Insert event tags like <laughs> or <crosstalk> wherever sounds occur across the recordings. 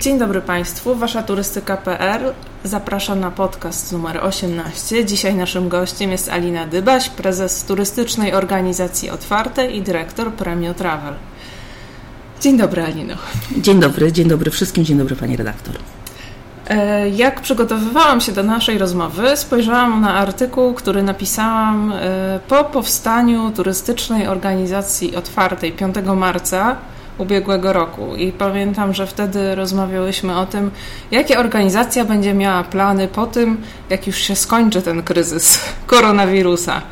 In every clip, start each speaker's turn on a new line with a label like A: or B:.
A: Dzień dobry Państwu, Wasza turystyka.pl zaprasza na podcast numer 18. Dzisiaj naszym gościem jest Alina Dybaś, prezes turystycznej organizacji Otwarte i dyrektor Premio Travel. Dzień dobry Alino.
B: Dzień dobry, dzień dobry wszystkim, dzień dobry Pani redaktor.
A: E, jak przygotowywałam się do naszej rozmowy, spojrzałam na artykuł, który napisałam e, po powstaniu turystycznej organizacji otwartej 5 marca ubiegłego roku. I pamiętam, że wtedy rozmawiałyśmy o tym, jakie organizacja będzie miała plany po tym, jak już się skończy ten kryzys <laughs> koronawirusa.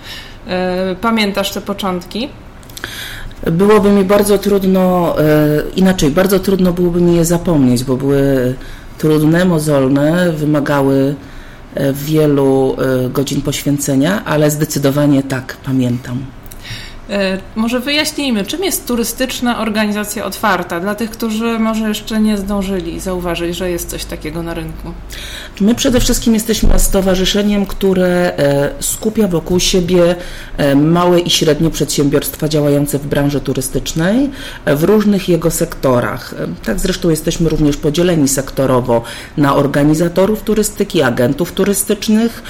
A: E, pamiętasz te początki?
B: Byłoby mi bardzo trudno, inaczej, bardzo trudno byłoby mi je zapomnieć, bo były trudne, mozolne, wymagały e, wielu e, godzin poświęcenia, ale zdecydowanie tak, pamiętam.
A: E, może wyjaśnijmy, czym jest turystyczna organizacja otwarta dla tych, którzy może jeszcze nie zdążyli zauważyć, że jest coś takiego na rynku?
B: My przede wszystkim jesteśmy stowarzyszeniem, które e, skupia wokół siebie e, małe i średnie przedsiębiorstwa działające w branży turystycznej w różnych jego sektorach. Tak zresztą jesteśmy również podzieleni sektorowo na organizatorów turystyki, agentów turystycznych,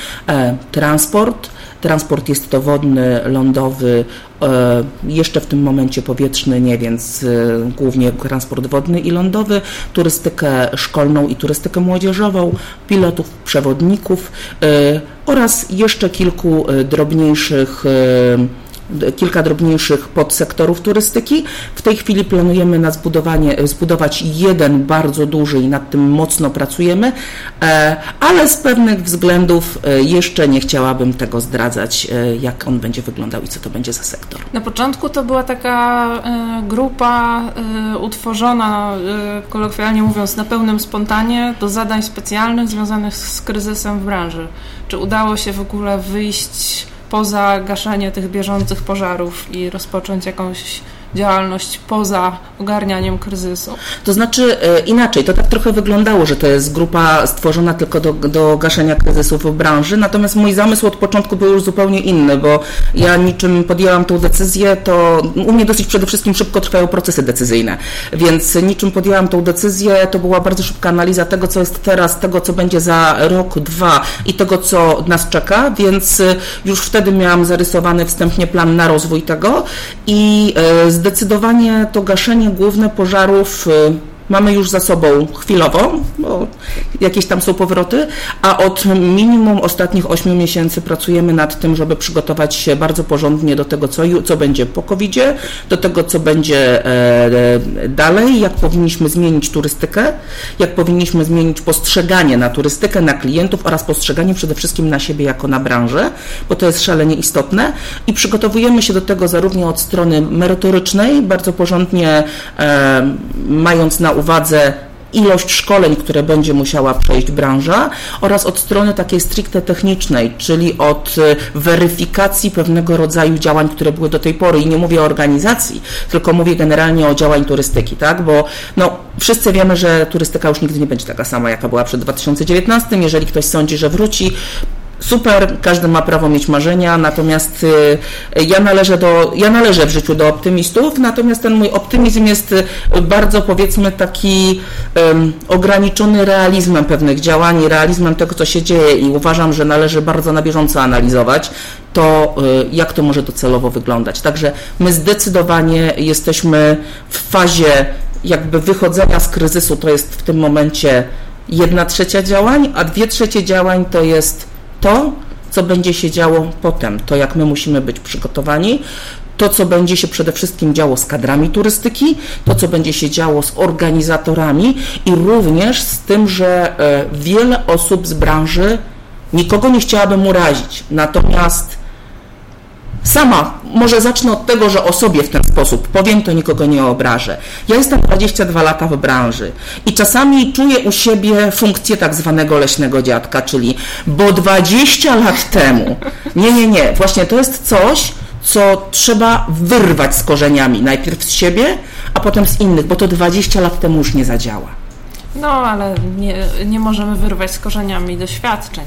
B: transport, Transport jest to wodny, lądowy, e, jeszcze w tym momencie powietrzny, nie, więc e, głównie transport wodny i lądowy, turystykę szkolną i turystykę młodzieżową, pilotów, przewodników e, oraz jeszcze kilku drobniejszych kilka drobniejszych podsektorów turystyki. W tej chwili planujemy na zbudowanie, zbudować jeden bardzo duży i nad tym mocno pracujemy, e, ale z pewnych względów e, jeszcze nie chciałabym tego zdradzać, e, jak on będzie wyglądał i co to będzie za sektor.
A: Na początku to była taka grupa utworzona, kolokwialnie mówiąc, na pełnym spontanie do zadań specjalnych związanych z kryzysem w branży. Czy udało się w ogóle wyjść poza gaszenie tych bieżących pożarów i rozpocząć jakąś działalność poza ogarnianiem kryzysu.
B: To znaczy e, inaczej, to tak trochę wyglądało, że to jest grupa stworzona tylko do, do gaszenia kryzysów w branży, natomiast mój zamysł od początku był już zupełnie inny, bo ja niczym podjęłam tą decyzję, to u mnie dosyć przede wszystkim szybko trwają procesy decyzyjne, więc niczym podjęłam tą decyzję, to była bardzo szybka analiza tego, co jest teraz, tego, co będzie za rok, dwa i tego, co nas czeka, więc e, już wtedy miałam zarysowany wstępnie plan na rozwój tego i z e, Zdecydowanie to gaszenie główne pożarów y, mamy już za sobą chwilowo, bo jakieś tam są powroty, a od minimum ostatnich 8 miesięcy pracujemy nad tym, żeby przygotować się bardzo porządnie do tego, co, co będzie po covid do tego, co będzie e, dalej, jak powinniśmy zmienić turystykę, jak powinniśmy zmienić postrzeganie na turystykę, na klientów oraz postrzeganie przede wszystkim na siebie jako na branżę, bo to jest szalenie istotne. I przygotowujemy się do tego zarówno od strony merytorycznej, bardzo porządnie e, mając na uwadze ilość szkoleń, które będzie musiała przejść branża oraz od strony takiej stricte technicznej, czyli od e, weryfikacji pewnego rodzaju działań, które były do tej pory. I nie mówię o organizacji, tylko mówię generalnie o działań turystyki, tak, bo no, wszyscy wiemy, że turystyka już nigdy nie będzie taka sama, jaka była przed 2019, jeżeli ktoś sądzi, że wróci, super, każdy ma prawo mieć marzenia, natomiast y, ja należę, do, ja należę w życiu do optymistów, natomiast ten mój optymizm jest y, bardzo powiedzmy taki um, ograniczony realizmem pewnych działań, realizmem tego, co się dzieje i uważam, że należy bardzo na bieżąco analizować to, y, jak to może docelowo wyglądać. Także my zdecydowanie jesteśmy w fazie jakby wychodzenia z kryzysu, to jest w tym momencie jedna trzecia działań, a dwie trzecie działań to jest to, co będzie się działo potem, to jak my musimy być przygotowani, to, co będzie się przede wszystkim działo z kadrami turystyki, to, co będzie się działo z organizatorami i również z tym, że e, wiele osób z branży nikogo nie chciałabym urazić, natomiast Sama może zacznę od tego, że o sobie w ten sposób powiem, to nikogo nie obrażę. Ja jestem 22 lata w branży i czasami czuję u siebie funkcję tak zwanego leśnego dziadka, czyli bo 20 lat temu. Nie, nie, nie. Właśnie to jest coś, co trzeba wyrwać z korzeniami. Najpierw z siebie, a potem z innych, bo to 20 lat temu już nie zadziała.
A: No, ale nie, nie możemy wyrwać z korzeniami doświadczeń.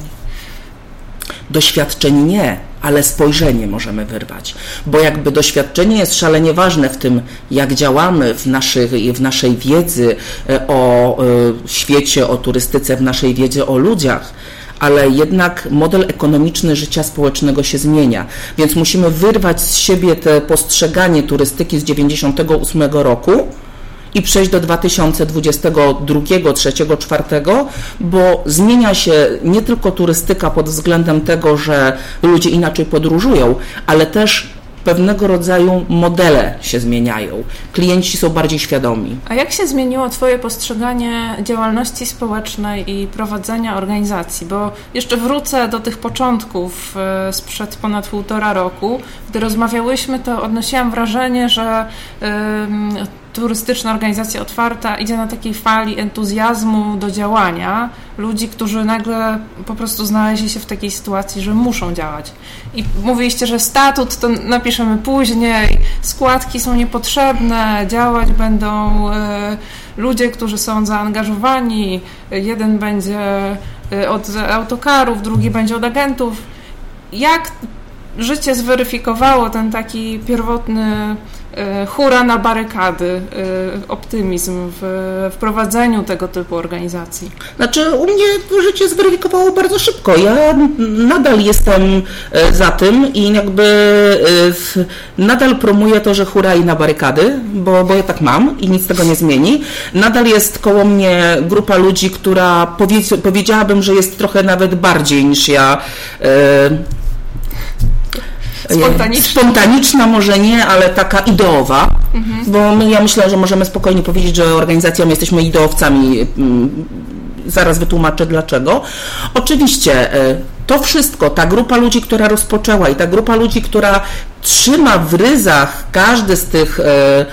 B: Doświadczeń nie ale spojrzenie możemy wyrwać, bo jakby doświadczenie jest szalenie ważne w tym, jak działamy w, naszej, w naszej wiedzy e, o e, świecie, o turystyce, w naszej wiedzy o ludziach, ale jednak model ekonomiczny życia społecznego się zmienia, więc musimy wyrwać z siebie te postrzeganie turystyki z 98 roku, i przejść do 2022, 2023, 2024, bo zmienia się nie tylko turystyka pod względem tego, że ludzie inaczej podróżują, ale też pewnego rodzaju modele się zmieniają. Klienci są bardziej świadomi.
A: A jak się zmieniło Twoje postrzeganie działalności społecznej i prowadzenia organizacji? Bo jeszcze wrócę do tych początków e, sprzed ponad półtora roku. Gdy rozmawiałyśmy, to odnosiłam wrażenie, że turystyczna organizacja otwarta idzie na takiej fali entuzjazmu do działania ludzi, którzy nagle po prostu znaleźli się w takiej sytuacji, że muszą działać. I mówiliście, że statut to napiszemy później, składki są niepotrzebne, działać będą e, ludzie, którzy są zaangażowani, jeden będzie e, od autokarów, drugi będzie od agentów. Jak życie zweryfikowało ten taki pierwotny hura na barykady, e, optymizm w wprowadzeniu tego typu organizacji?
B: Znaczy, u mnie życie zweryfikowało bardzo szybko. Ja nadal jestem e, za tym i jakby nadal promuję to, że hura i na barykady, bo, bo ja tak mam i nic tego nie zmieni. Nadal jest koło mnie grupa ludzi, która powiedziałabym, że jest trochę nawet bardziej niż ja
A: Spontaniczna.
B: Spontaniczna może nie, ale taka ideowa, mhm. bo my, ja myślę, że możemy spokojnie powiedzieć, że organizacją jesteśmy ideowcami. Mm, zaraz wytłumaczę dlaczego. Oczywiście e, to wszystko, ta grupa ludzi, która rozpoczęła i ta grupa ludzi, która trzyma w ryzach każdy z tych, e,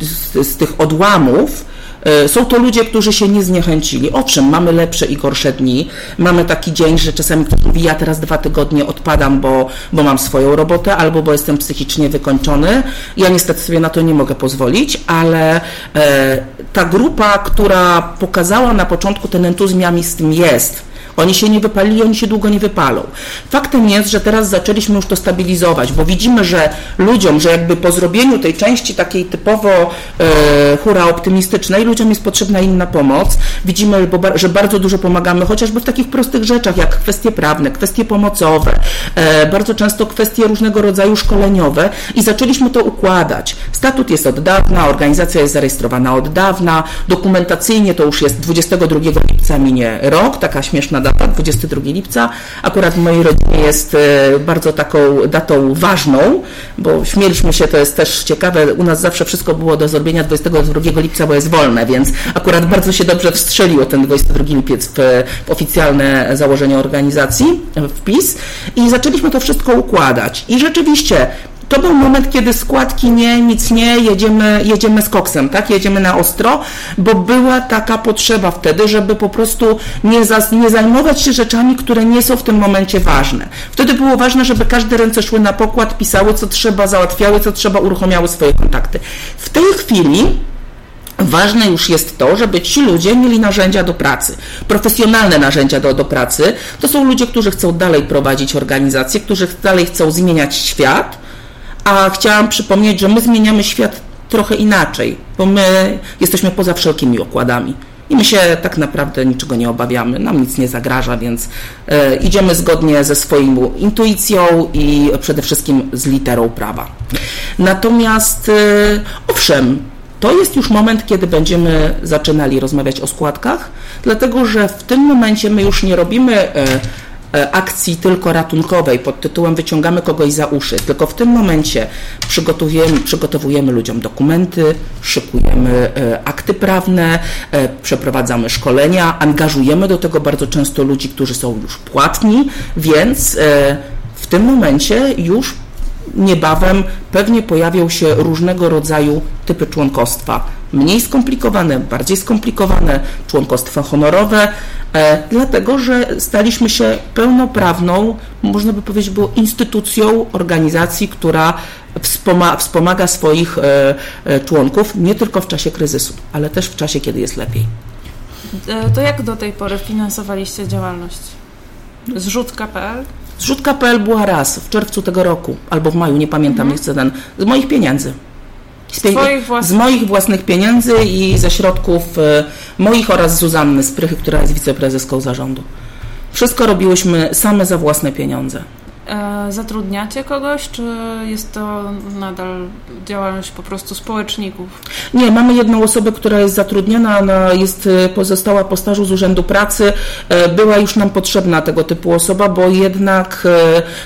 B: z, z tych odłamów, E, są to ludzie, którzy się nie zniechęcili. Owszem, mamy lepsze i gorsze dni. Mamy taki dzień, że czasami ktoś mówi, ja teraz dwa tygodnie odpadam, bo, bo mam swoją robotę, albo bo jestem psychicznie wykończony. Ja niestety sobie na to nie mogę pozwolić, ale e, ta grupa, która pokazała na początku ten entuzjazm jest, oni się nie wypalili, oni się długo nie wypalą. Faktem jest, że teraz zaczęliśmy już to stabilizować, bo widzimy, że ludziom, że jakby po zrobieniu tej części takiej typowo e, hura optymistycznej, ludziom jest potrzebna inna pomoc. Widzimy, że bardzo dużo pomagamy chociażby w takich prostych rzeczach, jak kwestie prawne, kwestie pomocowe, e, bardzo często kwestie różnego rodzaju szkoleniowe i zaczęliśmy to układać. Statut jest od dawna, organizacja jest zarejestrowana od dawna, dokumentacyjnie to już jest 22 lipca minie rok, taka śmieszna data, 22 lipca. Akurat w mojej rodzinie jest e, bardzo taką datą ważną, bo śmieliśmy się, to jest też ciekawe, u nas zawsze wszystko było do zrobienia 22 lipca, bo jest wolne, więc akurat bardzo się dobrze wstrzeliło ten 22 lipiec w, w oficjalne założenie organizacji, w PiS i zaczęliśmy to wszystko układać. I rzeczywiście to był moment, kiedy składki nie, nic nie, jedziemy, jedziemy z koksem, tak? Jedziemy na ostro, bo była taka potrzeba wtedy, żeby po prostu nie, zas, nie zajmować się rzeczami, które nie są w tym momencie ważne. Wtedy było ważne, żeby każde ręce szły na pokład, pisały co trzeba, załatwiały co trzeba, uruchamiały swoje kontakty. W tej chwili Ważne już jest to, żeby ci ludzie mieli narzędzia do pracy, profesjonalne narzędzia do, do pracy. To są ludzie, którzy chcą dalej prowadzić organizacje, którzy dalej chcą zmieniać świat, a chciałam przypomnieć, że my zmieniamy świat trochę inaczej, bo my jesteśmy poza wszelkimi okładami. I my się tak naprawdę niczego nie obawiamy, nam nic nie zagraża, więc e, idziemy zgodnie ze swoją intuicją i przede wszystkim z literą prawa. Natomiast e, owszem, to jest już moment, kiedy będziemy zaczynali rozmawiać o składkach, dlatego że w tym momencie my już nie robimy e, akcji tylko ratunkowej pod tytułem wyciągamy kogoś za uszy, tylko w tym momencie przygotowujemy, przygotowujemy ludziom dokumenty, szykujemy e, akty prawne, e, przeprowadzamy szkolenia, angażujemy do tego bardzo często ludzi, którzy są już płatni, więc w tym momencie już niebawem pewnie pojawią się różnego rodzaju typy członkostwa. Mniej skomplikowane, bardziej skomplikowane, członkostwa honorowe, e, dlatego że staliśmy się pełnoprawną, można by powiedzieć, było instytucją organizacji, która wspomaga, wspomaga swoich e, e, członków nie tylko w czasie kryzysu, ale też w czasie, kiedy jest lepiej.
A: To jak do tej pory finansowaliście działalność? Zrzutka.pl?
B: Zrzutka.pl była raz w czerwcu tego roku, albo w maju, nie pamiętam, mhm. jest ten, z moich pieniędzy.
A: Z, pie...
B: z, moich własnych pieniędzy i ze środków e, moich oraz Zuzanny Sprychy, która jest wiceprezeską zarządu. Wszystko robiłyśmy same za własne pieniądze.
A: E, zatrudniacie kogoś, czy jest to nadal działalność po prostu społeczników?
B: Nie, mamy jedną osobę, która jest zatrudniona, ona jest e, pozostała po stażu z Urzędu Pracy. E, była już nam potrzebna tego typu osoba, bo jednak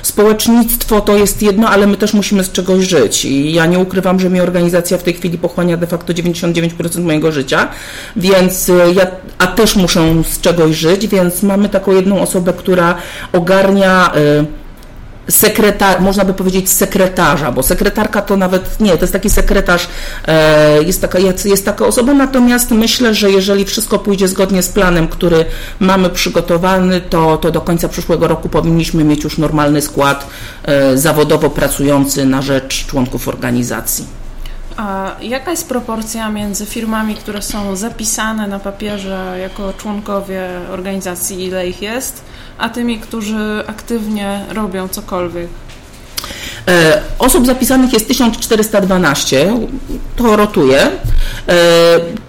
B: społecznictwo to jest jedno, ale my też musimy z czegoś żyć. I ja nie ukrywam, że mi organizacja w tej chwili pochłania de facto 99% mojego życia, więc ja, a też muszę z czegoś żyć, więc mamy taką jedną osobę, która ogarnia sekretar, można by powiedzieć sekretarza, bo sekretarka to nawet nie, to jest taki sekretarz, e, jest taka, jest taka osoba, natomiast myślę, że jeżeli wszystko pójdzie zgodnie z planem, który mamy przygotowany, to, to do końca przyszłego roku powinniśmy mieć już normalny skład e, zawodowo pracujący na rzecz członków organizacji.
A: A jaka jest proporcja między firmami, które są zapisane na papierze jako członkowie organizacji, ile ich jest, a tymi, którzy aktywnie robią cokolwiek?
B: E, osób zapisanych jest 1412, to rotuje. E,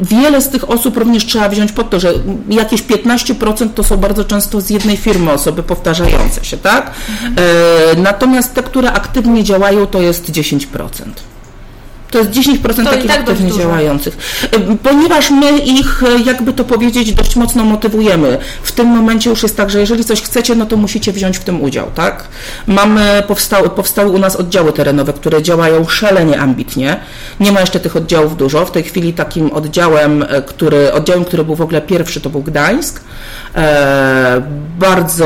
B: wiele z tych osób również trzeba wziąć pod to, że jakieś 15% to są bardzo często z jednej firmy osoby powtarzające się, tak? E, natomiast te, które aktywnie działają, to jest 10%. To jest 10% to takich tak aktywnie działających. Ponieważ my ich, jakby to powiedzieć, dość mocno motywujemy. W tym momencie już jest tak, że jeżeli coś chcecie, no to musicie wziąć w tym udział, tak? Mamy, powstały, powstały u nas oddziały terenowe, które działają szalenie ambitnie. Nie ma jeszcze tych oddziałów dużo. W tej chwili takim oddziałem, e, który, oddziałem, który był w ogóle pierwszy, to był Gdańsk. E, bardzo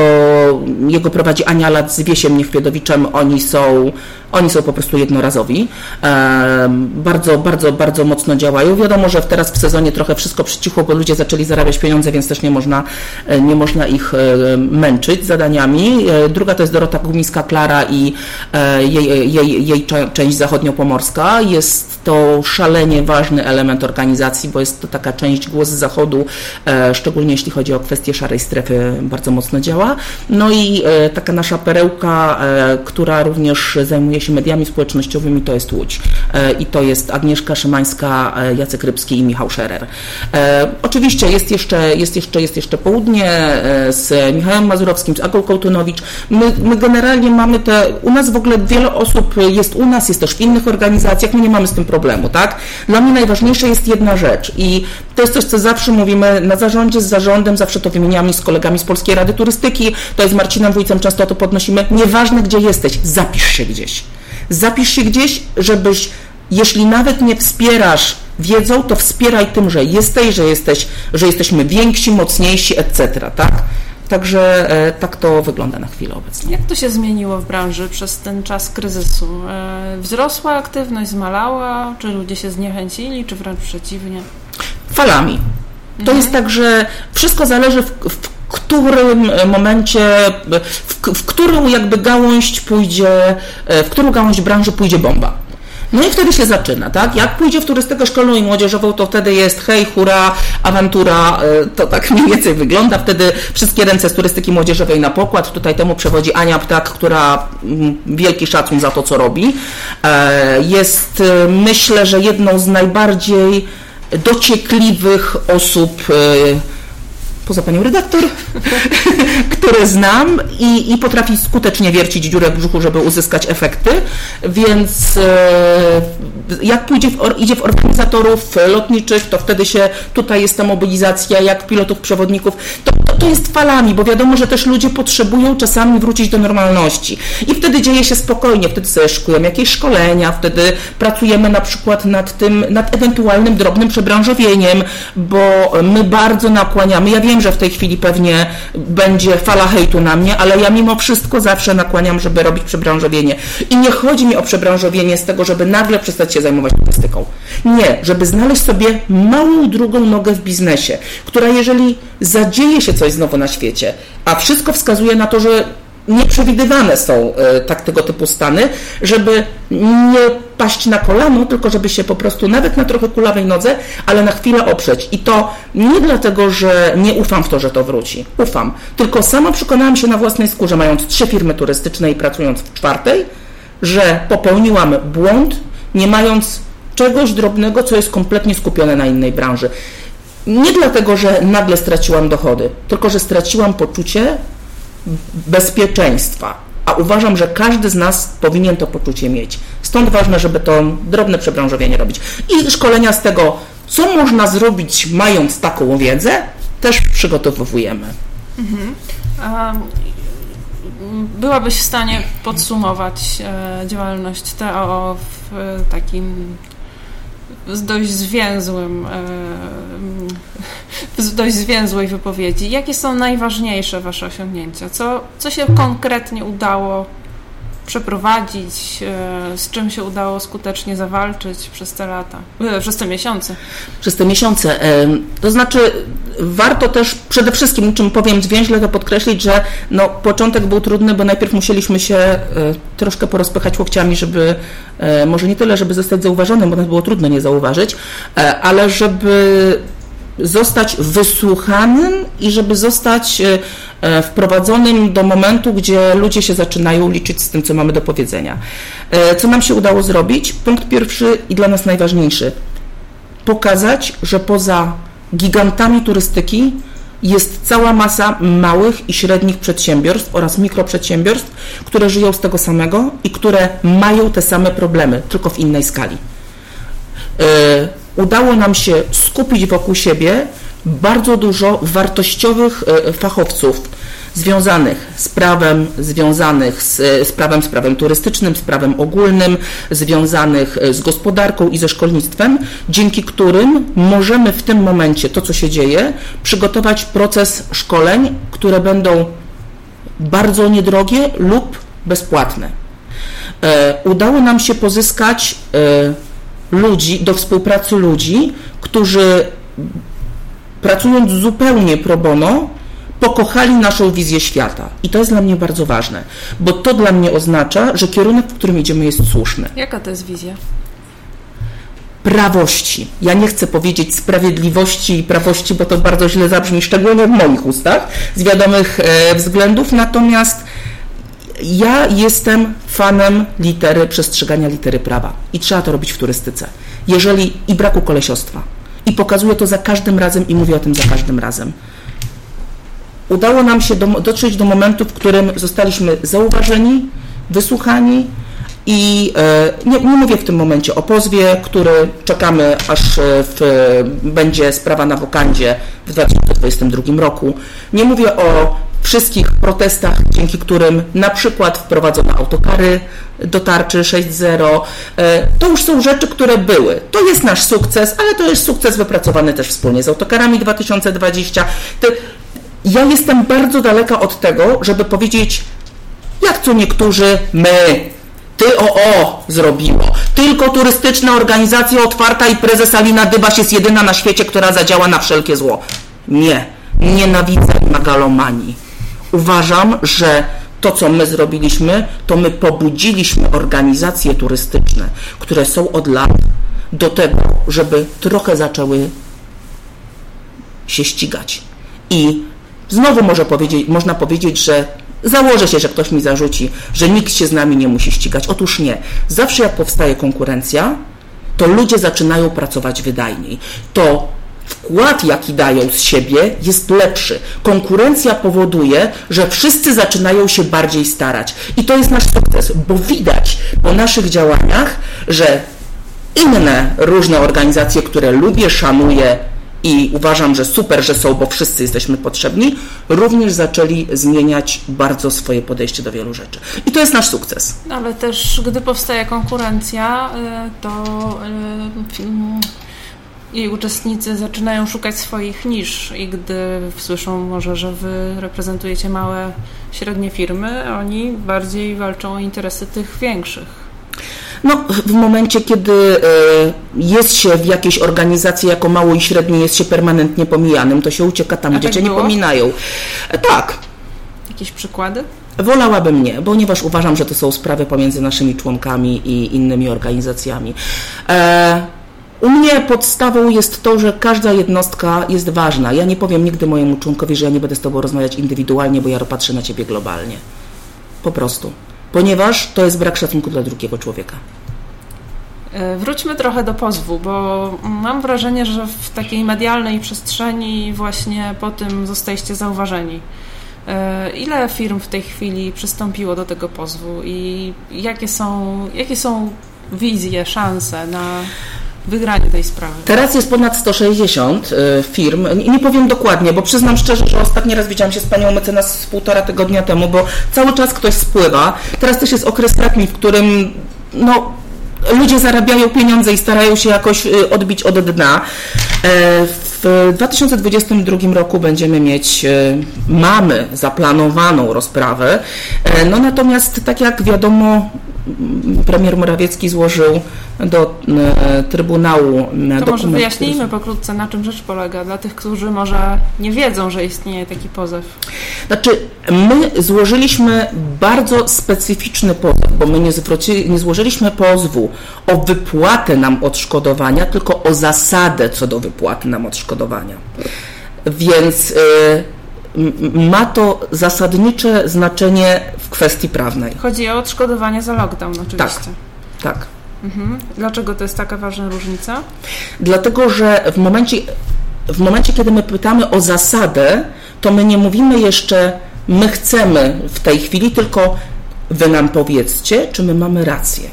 B: jego prowadzi Ania Lat z Wiesiem Niechwiedowiczem. Oni są, oni są po prostu jednorazowi. E, bardzo, bardzo, bardzo mocno działają. Wiadomo, że teraz w sezonie trochę wszystko przycichło, bo ludzie zaczęli zarabiać pieniądze, więc też nie można, e, nie można ich męczyć zadaniami. Druga to jest Dorota Gumiska-Klara i jej, jej, jej część zachodniopomorska. Jest to szalenie ważny element organizacji, bo jest to taka część głos zachodu, szczególnie jeśli chodzi o kwestie szarej strefy bardzo mocno działa. No i e, taka nasza perełka, e, która również zajmuje się mediami społecznościowymi, to jest Łódź. E, I to jest Agnieszka Szymańska, Jacek Rybski i Michał Scherer. Oczywiście jest jeszcze, jest jeszcze, jest jeszcze południe z Michałem Mazurowskim, z Agą Kołtunowicz. My, my generalnie mamy te, u nas w ogóle wiele osób jest u nas, jest też w innych organizacjach, my nie mamy z tym problemu, tak? Dla mnie najważniejsza jest jedna rzecz i to jest coś, co zawsze mówimy na zarządzie, z zarządem, zawsze to wymieniamy z kolegami z Polskiej Rady Turystyki, to jest Marcinem Wójcem, często to podnosimy. Nieważne gdzie jesteś, zapisz się gdzieś. Zapisz się gdzieś, żebyś, jeśli nawet nie wspierasz wiedzą, to wspieraj tym, że jesteś, że jesteś, że jesteśmy więksi, mocniejsi, etc. Tak? Także e, tak to wygląda na chwilę obecną.
A: Jak to się zmieniło w branży przez ten czas kryzysu? E, wzrosła aktywność, zmalała? Czy ludzie się zniechęcili, czy wręcz przeciwnie?
B: Falami. To mhm. jest tak, że wszystko zależy w, w którym momencie, w, w którą jakby gałąź pójdzie, e, w którą gałąź branży pójdzie bomba. No i wtedy się zaczyna, tak? Jak pójdzie w turystykę szkolną i młodzieżową, to wtedy jest hej, hura, awantura, e, to tak <laughs> mniej więcej wygląda. Wtedy wszystkie ręce z turystyki młodzieżowej na pokład. Tutaj temu przewodzi Ania Ptak, która mm, wielki szacun za to, co robi. E, jest, myślę, że jedną z najbardziej dociekliwych osób e, poza panią redaktor, <laughs> które znam i, i potrafi skutecznie wiercić dziurę w brzuchu, żeby uzyskać efekty, więc e, jak pójdzie w, idzie w organizatorów lotniczych, to wtedy się tutaj jest ta mobilizacja, jak pilotów, przewodników, to, to, to jest falami, bo wiadomo, że też ludzie potrzebują czasami wrócić do normalności. I wtedy dzieje się spokojnie, wtedy sobie szykujemy jakieś szkolenia, wtedy pracujemy na przykład nad tym, nad ewentualnym drobnym przebranżowieniem, bo my bardzo nakłaniamy, ja wiem, że w tej chwili pewnie będzie fala hejtu na mnie, ale ja mimo wszystko zawsze nakłaniam, żeby robić przebranżowienie. I nie chodzi mi o przebranżowienie z tego, żeby nagle przestać się zajmować turystyką. Nie, żeby znaleźć sobie małą drugą nogę w biznesie, która jeżeli zadzieje się coś znowu na świecie, a wszystko wskazuje na to, że nieprzewidywane są e, tak tego typu stany, żeby nie paść na kolano, tylko żeby się po prostu nawet na trochę kulawej nodze, ale na chwilę oprzeć. I to nie dlatego, że nie ufam w to, że to wróci. Ufam. Tylko sama przekonałam się na własnej skórze, mając trzy firmy turystyczne i pracując w czwartej, że popełniłam błąd, nie mając czegoś drobnego, co jest kompletnie skupione na innej branży. Nie dlatego, że nagle straciłam dochody, tylko że straciłam poczucie bezpieczeństwa. A uważam, że każdy z nas powinien to poczucie mieć. Stąd ważne, żeby to drobne przebranżowienie robić. I szkolenia z tego, co można zrobić, mając taką wiedzę, też przygotowujemy. Mhm.
A: byłabyś w stanie podsumować e, działalność TOO w takim z dość zwięzłym, z dość zwięzłej wypowiedzi. Jakie są najważniejsze Wasze osiągnięcia? Co, co się konkretnie udało przeprowadzić, e, z czym się udało skutecznie zawalczyć przez te lata, e, przez te miesiące?
B: Przez te miesiące. E, to znaczy, warto też przede wszystkim, czym powiem zwięźle, to podkreślić, że no, początek był trudny, bo najpierw musieliśmy się troszkę porozpychać łokciami, żeby może nie tyle, żeby zostać zauważonym, bo nas było trudno nie zauważyć, ale żeby zostać wysłuchanym i żeby zostać e, e, wprowadzonym do momentu, gdzie ludzie się zaczynają liczyć z tym, co mamy do powiedzenia. E, co nam się udało zrobić? Punkt pierwszy i dla nas najważniejszy. Pokazać, że poza gigantami turystyki jest cała masa małych i średnich przedsiębiorstw oraz mikroprzedsiębiorstw, które żyją z tego samego i które mają te same problemy, tylko w innej skali udało nam się skupić wokół siebie bardzo dużo wartościowych e, fachowców związanych z prawem, związanych z, e, z prawem, z prawem turystycznym, z prawem ogólnym, związanych e, z gospodarką i ze szkolnictwem, dzięki którym możemy w tym momencie, to co się dzieje, przygotować proces szkoleń, które będą bardzo niedrogie lub bezpłatne. Udało nam się pozyskać ludzi, do współpracy ludzi, którzy pracując zupełnie pro bono, pokochali naszą wizję świata. I to jest dla mnie bardzo ważne, bo to dla mnie oznacza, że kierunek, w którym idziemy, jest słuszny.
A: Jaka to jest wizja?
B: Prawości. Ja nie chcę powiedzieć sprawiedliwości i prawości, bo to bardzo źle zabrzmi, szczególnie w moich ustach, z wiadomych e, względów, natomiast ja jestem fanem litery, przestrzegania litery prawa i trzeba to robić w turystyce. Jeżeli i braku kolesiostwa. I pokazuję to za każdym razem i mówię o tym za każdym razem. Udało nam się do, dotrzeć do momentu, w którym zostaliśmy zauważeni, wysłuchani i e, nie, nie, mówię w tym momencie o pozwie, który czekamy, aż e, w, będzie sprawa na wokandzie w 2022 roku. Nie mówię o wszystkich protestach, dzięki którym na przykład wprowadzono autokary do tarczy 6.0. E, to już są rzeczy, które były. To jest nasz sukces, ale to jest sukces wypracowany też wspólnie z autokarami 2020. Ja jestem bardzo daleka od tego, żeby powiedzieć, jak co niektórzy my, ty o zrobiło. Tylko turystyczna organizacja otwarta i prezes Alina Dybaś jest jedyna na świecie, która zadziała na wszelkie zło. Nie. Nienawidzę megalomanii. Uważam, że to, co my zrobiliśmy, to my pobudziliśmy organizacje turystyczne, które są od lat do tego, żeby trochę zaczęły się ścigać. I znowu może powiedzieć, można powiedzieć, że założę się, że ktoś mi zarzuci, że nikt się z nami nie musi ścigać. Otóż nie. Zawsze jak powstaje konkurencja, to ludzie zaczynają pracować wydajniej. To wkład, jaki dają z siebie, jest lepszy. Konkurencja powoduje, że wszyscy zaczynają się bardziej starać. I to jest nasz sukces, bo widać po naszych działaniach, że inne różne organizacje, które lubię, szanuję i uważam, że super, że są, bo wszyscy jesteśmy potrzebni, również zaczęli zmieniać bardzo swoje podejście do wielu rzeczy. I to jest nasz sukces.
A: Ale też, gdy powstaje konkurencja, y, to y, jej uczestnicy zaczynają szukać swoich nisz i gdy słyszą może, że wy reprezentujecie małe, średnie firmy, oni bardziej walczą o interesy tych większych.
B: No, w momencie, kiedy e, jest się w jakiejś organizacji jako mało i średnie, jest się permanentnie pomijanym, to się ucieka tam, A gdzie tak cię było? nie pominają. E, tak.
A: Jakieś przykłady?
B: Wolałabym nie, ponieważ uważam, że to są sprawy pomiędzy naszymi członkami i innymi organizacjami. E, u mnie podstawą jest to, że każda jednostka jest ważna. Ja nie powiem nigdy mojemu członkowi, że ja nie będę z Tobą rozmawiać indywidualnie, bo ja patrzę na Ciebie globalnie. Po prostu. Ponieważ to jest brak szacunku dla drugiego człowieka.
A: E, wróćmy trochę do pozwu, bo mam wrażenie, że w takiej medialnej przestrzeni właśnie po tym zostaliście zauważeni. E, ile firm w tej chwili przystąpiło do tego pozwu i jakie są, jakie są wizje, szanse na wygranie tej sprawy?
B: Teraz jest ponad 160 e, firm. Nie powiem dokładnie, bo przyznam szczerze, że ostatni raz widziałam się z panią mecenas półtora tygodnia temu, bo cały czas ktoś spływa. Teraz też jest okres letni, w którym no, ludzie zarabiają pieniądze i starają się jakoś y, odbić od dna. E, w 2022 roku będziemy mieć, y, mamy zaplanowaną rozprawę, e, no natomiast tak jak wiadomo, premier Morawiecki złożył do e, Trybunału
A: to dokument. To może wyjaśnijmy pokrótce, na czym rzecz polega, dla tych, którzy może nie wiedzą, że istnieje taki pozew.
B: Znaczy, my złożyliśmy bardzo specyficzny pozew, bo my nie, zwróci, nie złożyliśmy pozwu o wypłatę nam odszkodowania, tylko o zasadę co do wypłaty nam odszkodowania. Więc... Yy, ma to zasadnicze znaczenie w kwestii prawnej.
A: Chodzi o odszkodowanie za lockdown oczywiście.
B: Tak, tak.
A: Mhm. Dlaczego to jest taka ważna różnica?
B: Dlatego, że w momencie, w momencie, kiedy my pytamy o zasadę, to my nie mówimy jeszcze, my chcemy w tej chwili, tylko wy nam powiedzcie, czy my mamy rację.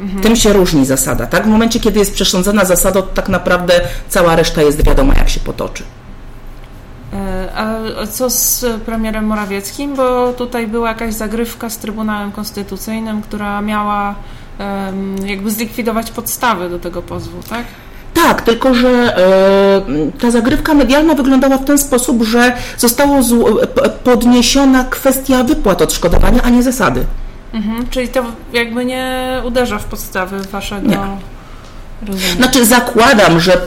B: Mhm. Tym się różni zasada, tak? W momencie, kiedy jest przesądzona zasada, to tak naprawdę cała reszta jest wiadoma, jak się potoczy.
A: E, a co z premierem Morawieckim? Bo tutaj była jakaś zagrywka z Trybunałem Konstytucyjnym, która miała jakby zlikwidować podstawy do tego pozwu, tak?
B: Tak, tylko że e, ta zagrywka medialna wyglądała w ten sposób, że została podniesiona kwestia wypłat odszkodowania, a nie zasady.
A: Mhm, czyli to jakby nie uderza w podstawy waszego.
B: Nie. Znaczy, zakładam, że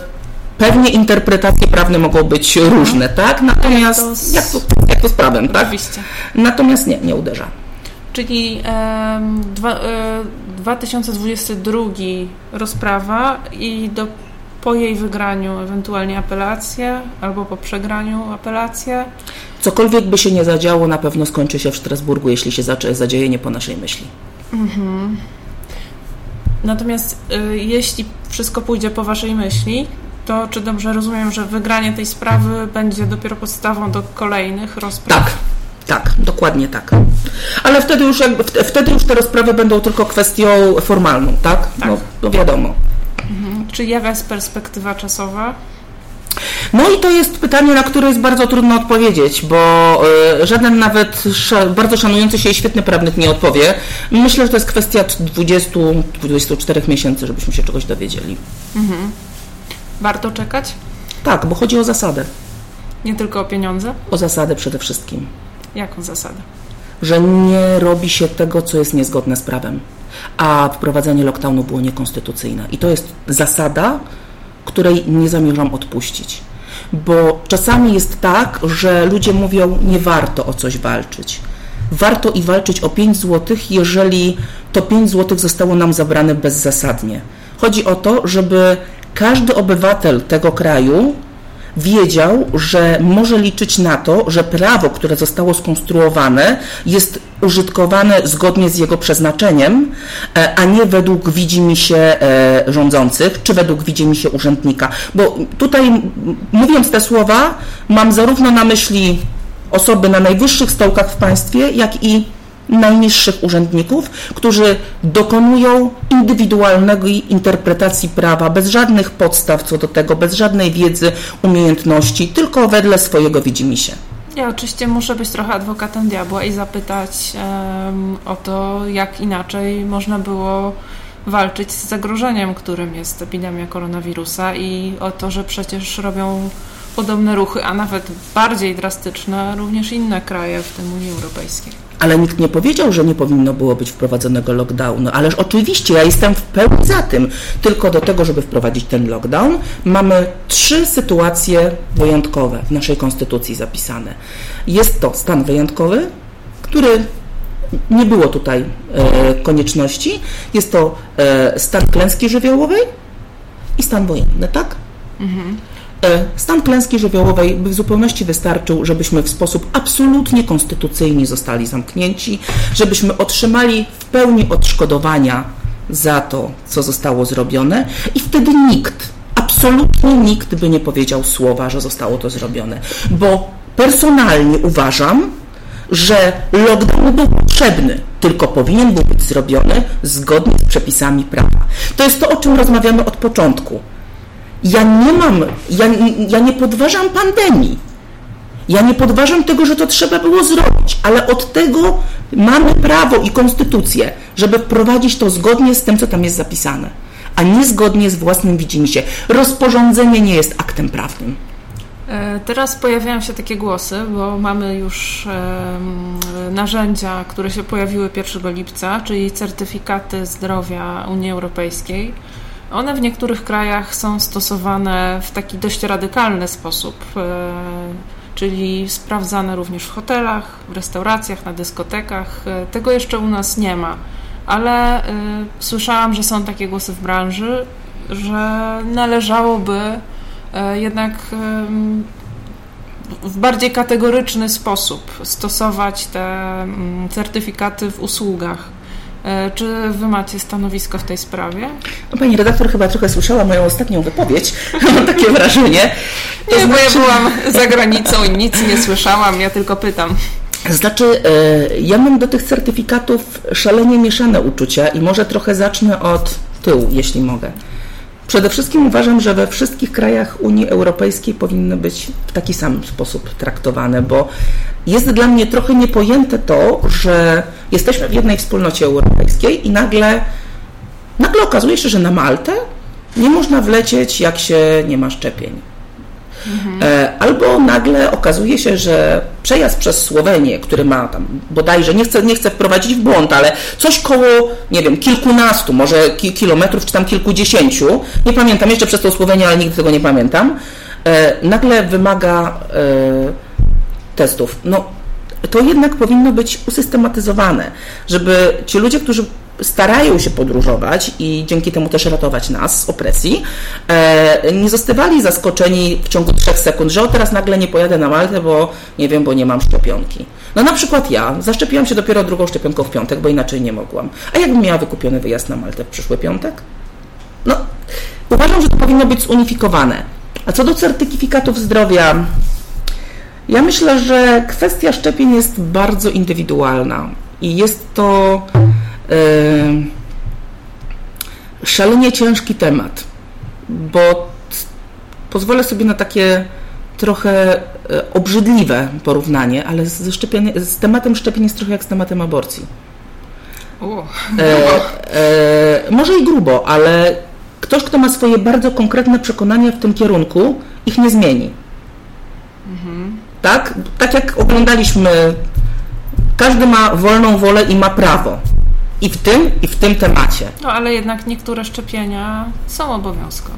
B: pewnie interpretacje prawne mogą być mhm. różne, tak? Natomiast jak to, z... jak to, jak to z prawem, tak?
A: Oczywiście.
B: Natomiast nie, nie uderza.
A: Czyli e, dwa, e, 2022 rozprawa i do, po jej wygraniu ewentualnie apelację albo po przegraniu apelację.
B: Cokolwiek by się nie zadziało, na pewno skończy się w Strasburgu, jeśli się zadzieje nie po naszej myśli. Mhm.
A: Natomiast y, jeśli wszystko pójdzie po Waszej myśli, to czy dobrze rozumiem, że wygranie tej sprawy będzie dopiero podstawą do kolejnych rozpraw?
B: Tak, tak, dokładnie tak. Ale wtedy już, jakby, wtedy już te rozprawy będą tylko kwestią formalną, tak? tak. No, no wiadomo.
A: Mhm. Czy jaka jest perspektywa czasowa?
B: No i to jest pytanie, na które jest bardzo trudno odpowiedzieć, bo y, żaden nawet bardzo szanujący się i świetny prawnik nie odpowie. Myślę, że to jest kwestia 20-24 miesięcy, żebyśmy się czegoś dowiedzieli. Mhm.
A: Warto czekać?
B: Tak, bo chodzi o zasadę.
A: Nie tylko o pieniądze?
B: O zasadę przede wszystkim.
A: Jaką zasadę?
B: Że nie robi się tego, co jest niezgodne z prawem. A wprowadzenie lockdownu było niekonstytucyjne. I to jest zasada, której nie zamierzam odpuścić. Bo czasami jest tak, że ludzie mówią, nie warto o coś walczyć. Warto i walczyć o 5 zł, jeżeli to 5 zł zostało nam zabrane bezzasadnie. Chodzi o to, żeby każdy obywatel tego kraju wiedział, że może liczyć na to, że prawo, które zostało skonstruowane, jest użytkowane zgodnie z jego przeznaczeniem, e, a nie według widzimisię e, rządzących, czy według widzimisię urzędnika. Bo tutaj, mówiąc te słowa, mam zarówno na myśli osoby na najwyższych stołkach w państwie, jak i najniższych urzędników, którzy dokonują indywidualnej interpretacji prawa bez żadnych podstaw co do tego, bez żadnej wiedzy, umiejętności, tylko wedle swojego widzimisię.
A: Ja oczywiście muszę być trochę adwokatem diabła i zapytać um, o to, jak inaczej można było walczyć z zagrożeniem, którym jest epidemia koronawirusa i o to, że przecież robią podobne ruchy, a nawet bardziej drastyczne również inne kraje, w tym Unii Europejskiej.
B: Ale nikt nie powiedział, że nie powinno było być wprowadzonego lockdownu. Ależ oczywiście, ja jestem w pełni za tym. Tylko do tego, żeby wprowadzić ten lockdown, mamy trzy sytuacje wyjątkowe w naszej konstytucji zapisane. Jest to stan wyjątkowy, który nie było tutaj e, konieczności. Jest to e, stan klęski żywiołowej i stan wojenny, tak? Mhm. E, stan klęski żywiołowej by w zupełności wystarczył, żebyśmy w sposób absolutnie konstytucyjny zostali zamknięci, żebyśmy otrzymali w pełni odszkodowania za to, co zostało zrobione i wtedy nikt, absolutnie nikt by nie powiedział słowa, że zostało to zrobione, bo personalnie uważam, że lockdown był potrzebny, tylko powinien był być zrobiony zgodnie z przepisami prawa. To jest to, o czym rozmawiamy od początku. Ja nie mam, ja, ja nie podważam pandemii. Ja nie podważam tego, że to trzeba było zrobić, ale od tego mamy prawo i konstytucję, żeby wprowadzić to zgodnie z tym, co tam jest zapisane, a nie zgodnie z własnym widzimisię. Rozporządzenie nie jest aktem prawnym.
A: E, teraz pojawiają się takie głosy, bo mamy już narzędzia, które się pojawiły 1 lipca, czyli certyfikaty zdrowia Unii Europejskiej. One w niektórych krajach są stosowane w taki dość radykalny sposób, e, czyli sprawdzane również w hotelach, w restauracjach, na dyskotekach. E, tego jeszcze u nas nie ma, ale słyszałam, że są takie głosy w branży, że należałoby E, jednak w bardziej kategoryczny sposób stosować te mm, certyfikaty w usługach. E, czy Wy macie stanowisko w tej sprawie?
B: No, pani redaktor chyba trochę słyszała moją ostatnią wypowiedź. <laughs> Mam takie wrażenie.
A: To nie, znaczy... bo ja byłam za granicą i nic nie słyszałam, ja tylko pytam.
B: Znaczy, e, ja mam do tych certyfikatów szalenie mieszane uczucia i może trochę zacznę od tyłu, jeśli mogę. Przede wszystkim uważam, że we wszystkich krajach Unii Europejskiej powinny być w taki sam sposób traktowane, bo jest dla mnie trochę niepojęte to, że jesteśmy w jednej wspólnocie europejskiej i nagle, nagle okazuje się, że na Maltę nie można wlecieć, jak się nie ma szczepień. Mhm. Albo nagle okazuje się, że przejazd przez Słowenię, który ma tam bodajże, nie chcę, nie chcę wprowadzić w błąd, ale coś koło, nie wiem, kilkunastu, może ki kilometrów, czy tam kilkudziesięciu, nie pamiętam jeszcze przez tą Słowenię, ale nigdy tego nie pamiętam, e, nagle wymaga testów. No, to jednak powinno być usystematyzowane, żeby ci ludzie, którzy starają się podróżować i dzięki temu też ratować nas z opresji, e, nie zostawali zaskoczeni w ciągu trzech sekund, że o teraz nagle nie pojadę na Maltę, bo nie wiem, bo nie mam szczepionki. No na przykład ja zaszczepiłam się dopiero drugą szczepionką w piątek, bo inaczej nie mogłam. A jakbym miała wykupiony wyjazd na Maltę w przyszły piątek? No, uważam, że to powinno być zunifikowane. A co do certyfikatów zdrowia, ja myślę, że kwestia szczepień jest bardzo indywidualna i jest to szalenie ciężki temat, bo pozwolę sobie na takie trochę e, obrzydliwe porównanie, ale ze z tematem szczepień jest trochę jak z tematem aborcji. E, e, może i grubo, ale ktoś, kto ma swoje bardzo konkretne przekonania w tym kierunku, ich nie zmieni. Mhm. Tak? Tak jak oglądaliśmy, każdy ma wolną wolę i ma prawo. I w tym, i w tym temacie.
A: No ale jednak niektóre szczepienia są obowiązkowe.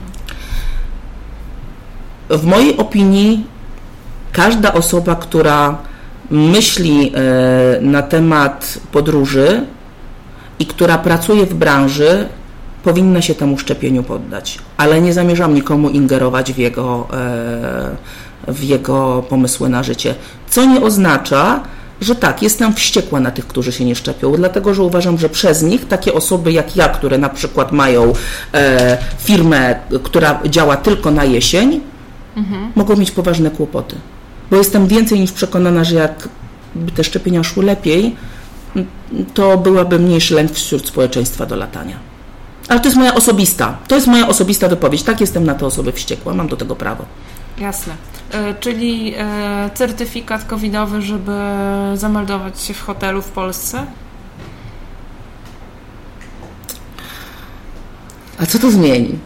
B: W mojej opinii każda osoba, która myśli e, na temat podróży i która pracuje w branży, powinna się temu szczepieniu poddać. Ale nie zamierzam nikomu ingerować w jego, e, w jego pomysły na życie. Co nie oznacza, że tak, jestem wściekła na tych, którzy się nie szczepią, dlatego że uważam, że przez nich takie osoby jak ja, które na przykład mają e, firmę, która działa tylko na jesień, mhm. mogą mieć poważne kłopoty. Bo jestem więcej niż przekonana, że jakby te szczepienia szły lepiej, to byłaby mniejszy lęk wśród społeczeństwa do latania. Ale to jest moja osobista, to jest moja osobista wypowiedź. Tak jestem na te osoby wściekła, mam do tego prawo.
A: Jasne. E, czyli e, certyfikat covidowy, żeby zameldować się w hotelu w Polsce?
B: A co to zmieni?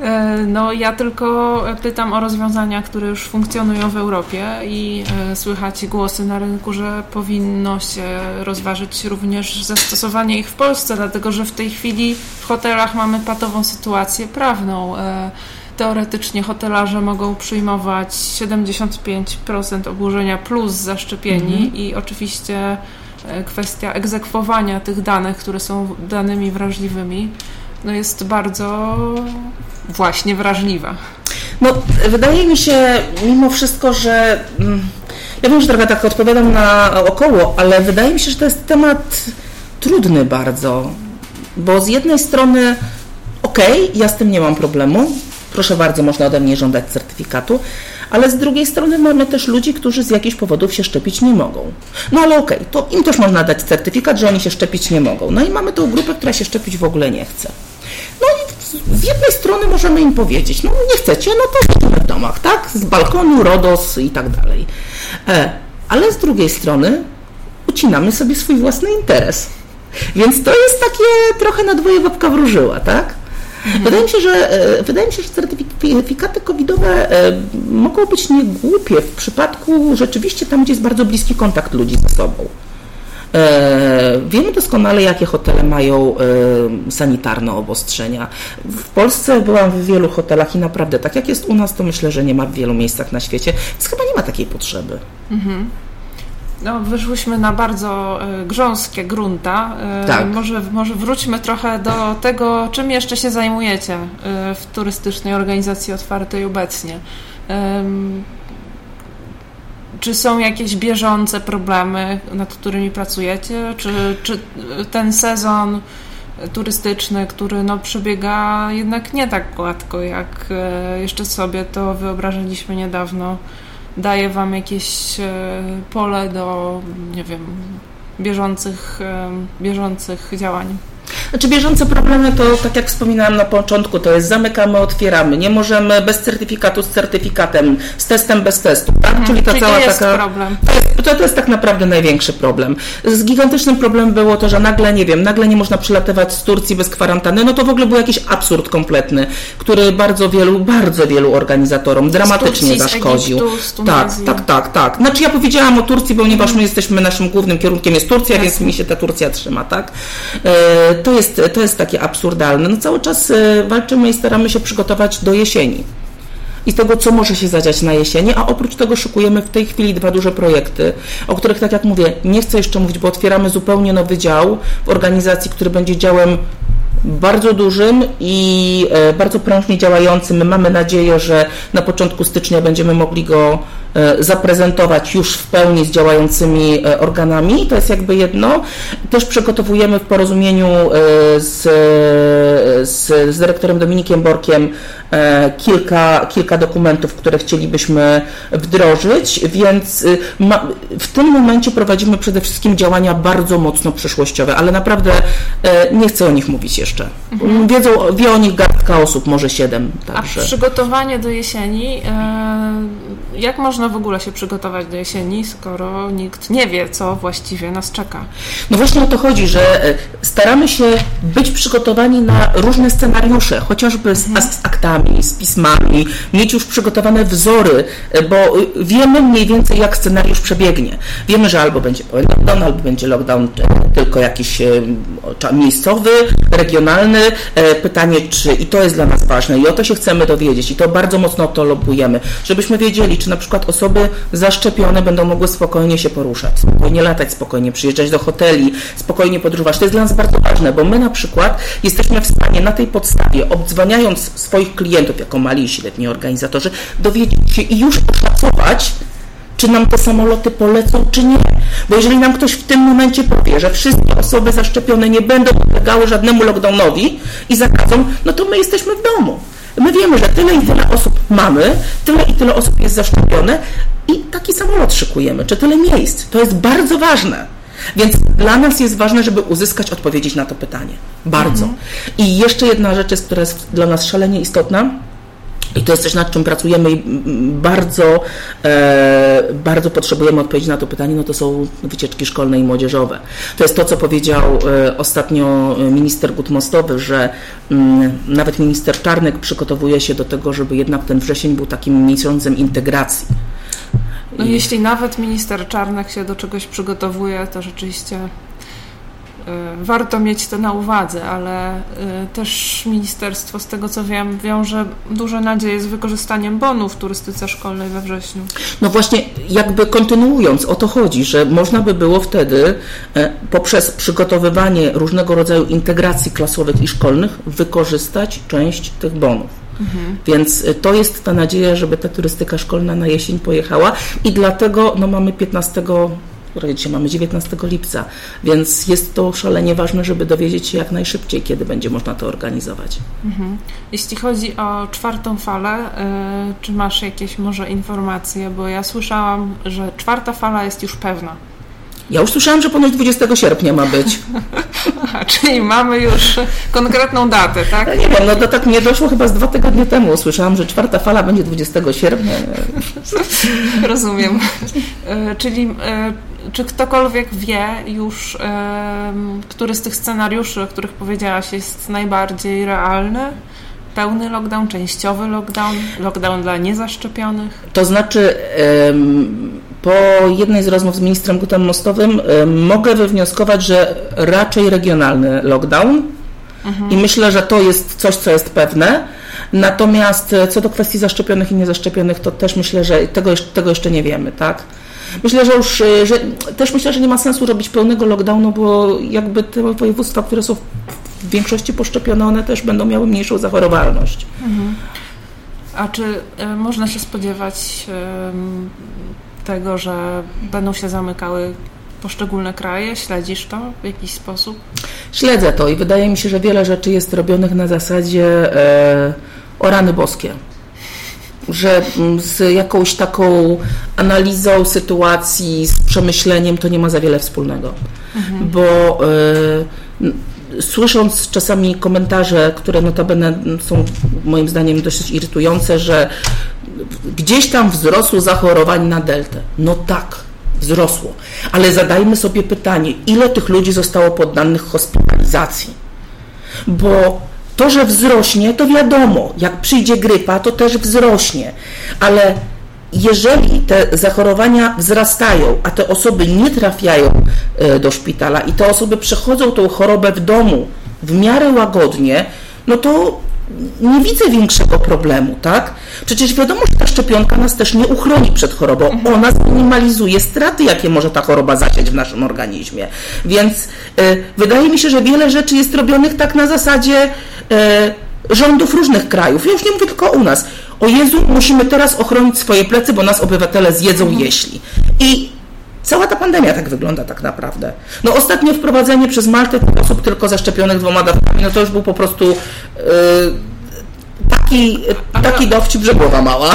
A: E, no, ja tylko pytam o rozwiązania, które już funkcjonują w Europie i słychać głosy na rynku, że powinno się rozważyć również zastosowanie ich w Polsce, dlatego że w tej chwili w hotelach mamy patową sytuację prawną teoretycznie hotelarze mogą przyjmować 75% obłożenia plus zaszczepieni mhm. i oczywiście e, kwestia egzekwowania tych danych, które są danymi wrażliwymi, no jest bardzo właśnie wrażliwa.
B: No, wydaje mi się mimo wszystko, że mm, ja wiem, że trochę tak odpowiadam na około, ale wydaje mi się, że to jest temat trudny bardzo, bo z jednej strony okej, okay, ja z tym nie mam problemu, proszę bardzo, można ode mnie żądać certyfikatu, ale z drugiej strony mamy też ludzi, którzy z jakichś powodów się szczepić nie mogą. No ale okej, okay, to im też można dać certyfikat, że oni się szczepić nie mogą. No i mamy tą grupę, która się szczepić w ogóle nie chce. No i z jednej strony możemy im powiedzieć, no nie chcecie, no to w domach, tak? Z balkonu, RODOS i tak dalej. E, ale z drugiej strony ucinamy sobie swój własny interes. Więc to jest takie trochę na dwoje babka wróżyła, tak? Mhm. Wydaje mi się, że e, wydaje mi się, że certyfikaty covidowe e, mogą być niegłupie w przypadku rzeczywiście tam, gdzie jest bardzo bliski kontakt ludzi ze sobą. E, wiemy doskonale, jakie hotele mają sanitarne obostrzenia. W Polsce byłam w wielu hotelach i naprawdę tak jak jest u nas, to myślę, że nie ma w wielu miejscach na świecie, więc chyba nie ma takiej potrzeby. Mhm.
A: No, wyszłyśmy na bardzo y, grząskie grunta. Y, tak. Może, może wróćmy trochę do tego, czym jeszcze się zajmujecie y, w turystycznej organizacji otwartej obecnie. Czy są jakieś bieżące problemy, nad którymi pracujecie? Czy, czy ten sezon turystyczny, który no, przebiega jednak nie tak gładko, jak jeszcze sobie to wyobrażaliśmy niedawno, daje Wam jakieś e, pole do, nie wiem, bieżących, e, bieżących działań?
B: Znaczy bieżące problemy to, tak jak wspominałam na początku, to jest zamykamy, otwieramy. Nie możemy bez certyfikatu z certyfikatem, z testem bez testu. Tak? Mhm,
A: czyli ta czyli cała to jest taka. Problem.
B: To jest, to, to jest tak naprawdę największy problem. Z gigantycznym problemem było to, że nagle, nie wiem, nagle nie można przylatywać z Turcji bez kwarantanny. No to w ogóle był jakiś absurd kompletny, który bardzo wielu, bardzo wielu organizatorom dramatycznie
A: Turcji,
B: zaszkodził.
A: Egiptu, z tak,
B: tak, tak, tak. Znaczy ja powiedziałam o Turcji, ponieważ my jesteśmy, naszym głównym kierunkiem jest Turcja, Jasne. więc mi się ta Turcja trzyma, tak? E, to jest, to jest takie absurdalne. No cały czas e, walczymy i staramy się przygotować do jesieni i tego, co może się zadziać na jesieni, a oprócz tego szykujemy w tej chwili dwa duże projekty, o których, tak jak mówię, nie chcę jeszcze mówić, bo otwieramy zupełnie nowy dział w organizacji, który będzie działem bardzo dużym i e, bardzo prężnie działającym. Mamy nadzieję, że na początku stycznia będziemy mogli go e, zaprezentować już w pełni z działającymi e, organami. To jest jakby jedno. Też przygotowujemy w porozumieniu z, z, z dyrektorem Dominikiem Borkiem kilka, kilka dokumentów, które chcielibyśmy wdrożyć, więc ma, w tym momencie prowadzimy przede wszystkim działania bardzo mocno przyszłościowe, ale naprawdę nie chcę o nich mówić jeszcze. Mhm. Wiedzą, wie o nich garstka osób, może siedem.
A: Także. A przygotowanie do jesieni, e, jak można w ogóle się przygotować do jesieni, skoro nikt nie wie, co właściwie nas czeka?
B: No właśnie o to chodzi, że e, staramy się być przygotowani na różne scenariusze, chociażby z, mhm. z aktami, z pismami, mieć już przygotowane wzory, e, bo wiemy mniej więcej, jak scenariusz przebiegnie. Wiemy, że albo będzie lockdown, albo będzie lockdown tylko jakiś miejscowy, regionalny, regionalny. E, pytanie, czy i to jest dla nas ważne i o to się chcemy dowiedzieć i to bardzo mocno to lobujemy, żebyśmy wiedzieli, czy na przykład osoby zaszczepione będą mogły spokojnie się poruszać, spokojnie latać, spokojnie przyjeżdżać do hoteli, spokojnie podróżować. To jest dla nas bardzo ważne, bo my na przykład jesteśmy w stanie na tej podstawie, obdzwaniając swoich klientów jako mali i średni organizatorzy, dowiedzieć się i już oszacować, czy nam te samoloty polecą, czy nie. Bo jeżeli nam ktoś w tym momencie powie, że wszystkie osoby zaszczepione nie będą podlegały żadnemu lockdownowi i zakazom, no to my jesteśmy w domu. My wiemy, że tyle i tyle osób mamy, tyle i tyle osób jest zaszczepione i taki samolot szykujemy, czy tyle miejsc. To jest bardzo ważne. Więc dla nas jest ważne, żeby uzyskać odpowiedzi na to pytanie. Bardzo. Mhm. I jeszcze jedna rzecz jest, która jest dla nas szalenie istotna i to jest coś, nad czym pracujemy i bardzo, e, bardzo potrzebujemy odpowiedzi na to pytanie, no to są wycieczki szkolne i młodzieżowe. To jest to, co powiedział e, ostatnio minister Gutmostowy, że m, mm, nawet minister Czarnek przygotowuje się do tego, żeby jednak ten wrzesień był takim miesiącem integracji.
A: No I... jeśli nawet minister Czarnek się do czegoś przygotowuje, to rzeczywiście warto mieć to na uwadze, ale też ministerstwo, z tego co wiem, wiąże duże nadzieje z wykorzystaniem bonów w turystyce szkolnej we wrześniu.
B: No właśnie, jakby kontynuując, o to chodzi, że można by było wtedy poprzez przygotowywanie różnego rodzaju integracji klasowych i szkolnych wykorzystać część tych bonów. Więc y, to jest ta nadzieja, żeby ta turystyka szkolna na jesień pojechała i dlatego no, mamy 15 dzisiaj mamy 19 lipca, więc jest to szalenie ważne, żeby dowiedzieć się jak najszybciej, kiedy będzie można to organizować. Mhm.
A: Jeśli chodzi o czwartą falę, yy, czy masz jakieś może informacje? Bo ja słyszałam, że czwarta fala jest już pewna.
B: Ja już słyszałam, że ponoć 20 sierpnia ma być. <laughs>
A: Aha, czyli mamy już konkretną datę, tak?
B: Ja nie wiem, no to tak mnie doszło chyba z dwa tygodnie temu. Słyszałam, że czwarta fala będzie 20 sierpnia. <laughs>
A: Rozumiem. E, czyli e, czy ktokolwiek wie już, e, który z tych scenariuszy, o których powiedziałaś, jest najbardziej realny? Pełny lockdown, częściowy lockdown, lockdown dla niezaszczepionych?
B: To znaczy po jednej z rozmów z ministrem Gutem Mostowym mogę wywnioskować, że raczej regionalny lockdown mhm. i myślę, że to jest coś, co jest pewne. Natomiast e, co do kwestii zaszczepionych i niezaszczepionych, to też myślę, że tego, tego jeszcze nie wiemy, tak? Myślę, że już, e, że też myślę, że nie ma sensu robić pełnego lockdownu, bo jakby te województwa, które są w większości poszczepione, one też będą miały mniejszą zachorowalność. Mhm.
A: A czy y, można się spodziewać y, tego, że będą się zamykały poszczególne kraje? Śledzisz to w jakiś sposób?
B: Śledzę to i wydaje mi się, że wiele rzeczy jest robionych na zasadzie e, o rany boskie. Że mm, z jakąś taką analizą sytuacji, z przemyśleniem to nie ma za wiele wspólnego. Mhm. Bo e, słysząc czasami komentarze, które notabene są moim zdaniem dość irytujące, że gdzieś tam wzrosło zachorowań na deltę. No tak, wzrosło. Ale zadajmy sobie pytanie, ile tych ludzi zostało poddanych hospitalizacji? Bo to, że wzrośnie, to wiadomo. Jak przyjdzie grypa, to też wzrośnie. Ale jeżeli te zachorowania wzrastają, a te osoby nie trafiają e, do szpitala i te osoby przechodzą tą chorobę w domu w miarę łagodnie, no to nie widzę większego problemu, tak? Przecież wiadomo, że ta szczepionka nas też nie uchroni przed chorobą. Mhm. Ona zminimalizuje straty, jakie może ta choroba zasiać w naszym organizmie. Więc y, wydaje mi się, że wiele rzeczy jest robionych tak na zasadzie y, rządów różnych krajów. Ja już nie mówię tylko u nas o Jezu, musimy teraz ochronić swoje plecy, bo nas obywatele zjedzą, mhm. jeśli. I cała ta pandemia tak wygląda tak naprawdę. No ostatnio wprowadzenie przez Maltę osób tylko zaszczepionych dwoma dawkami, no to już był po prostu yy, taki, taki dowcip, że głowa mała.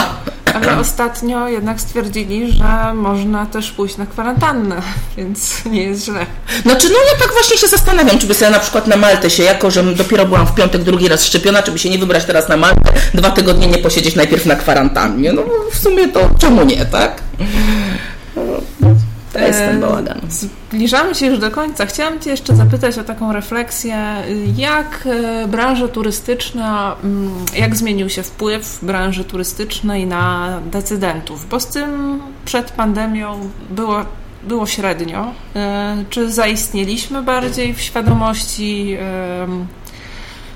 A: Ale ostatnio jednak stwierdzili, że można też pójść na kwarantannę, <laughs> więc nie jest źle.
B: Znaczy, no ja tak właśnie się zastanawiam, czy by sobie na przykład na Maltę się, jako że dopiero byłam w piątek drugi raz szczepiona, czy by się nie wybrać teraz na Maltę, dwa tygodnie nie posiedzieć najpierw na kwarantannie. No w sumie to czemu nie, tak? To jest ten bałagan.
A: Zbliżamy się już do końca. Chciałam Cię jeszcze zapytać o taką refleksję, jak e, branża turystyczna, mm, jak zmienił się wpływ branży turystycznej na decydentów, bo z tym przed pandemią było było średnio. E, czy zaistnieliśmy bardziej w świadomości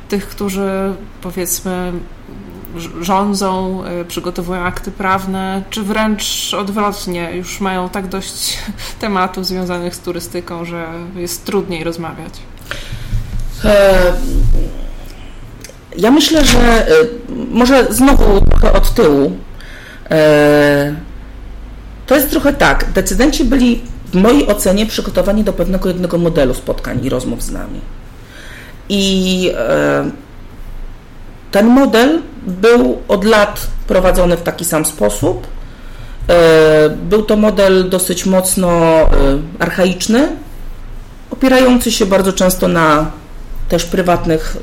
A: tych, którzy powiedzmy rządzą, y, przygotowują akty prawne, czy wręcz odwrotnie, już mają tak dość <laughs> tematów związanych z turystyką, że jest trudniej rozmawiać? E,
B: ja myślę, że e, może znowu od tyłu. E, to jest trochę tak. Decydenci byli w mojej ocenie przygotowani do pewnego jednego modelu spotkań i rozmów z nami. I ten model był od lat prowadzony w taki sam sposób. E, był to model dosyć mocno e, archaiczny, opierający się bardzo często na też prywatnych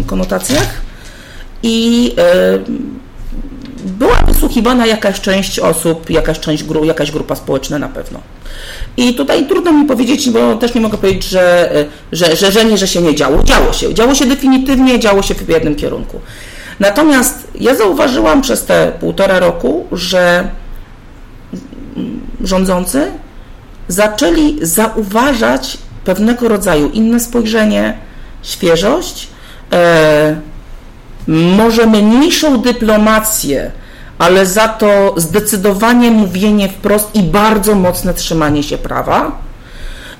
B: e, konotacjach i była wysłuchiwana jakaś część osób, jakaś część jakaś grupa społeczna na pewno. I tutaj trudno mi powiedzieć, bo też nie mogę powiedzieć, że, że, że, że nie, że się nie działo. Działo się. Działo się definitywnie, działo się w jednym kierunku. Natomiast ja zauważyłam przez te półtora roku, że rządzący zaczęli zauważać pewnego rodzaju inne spojrzenie, świeżość, e, może mniejszą dyplomację, ale za to zdecydowanie mówienie wprost i bardzo mocne trzymanie się prawa.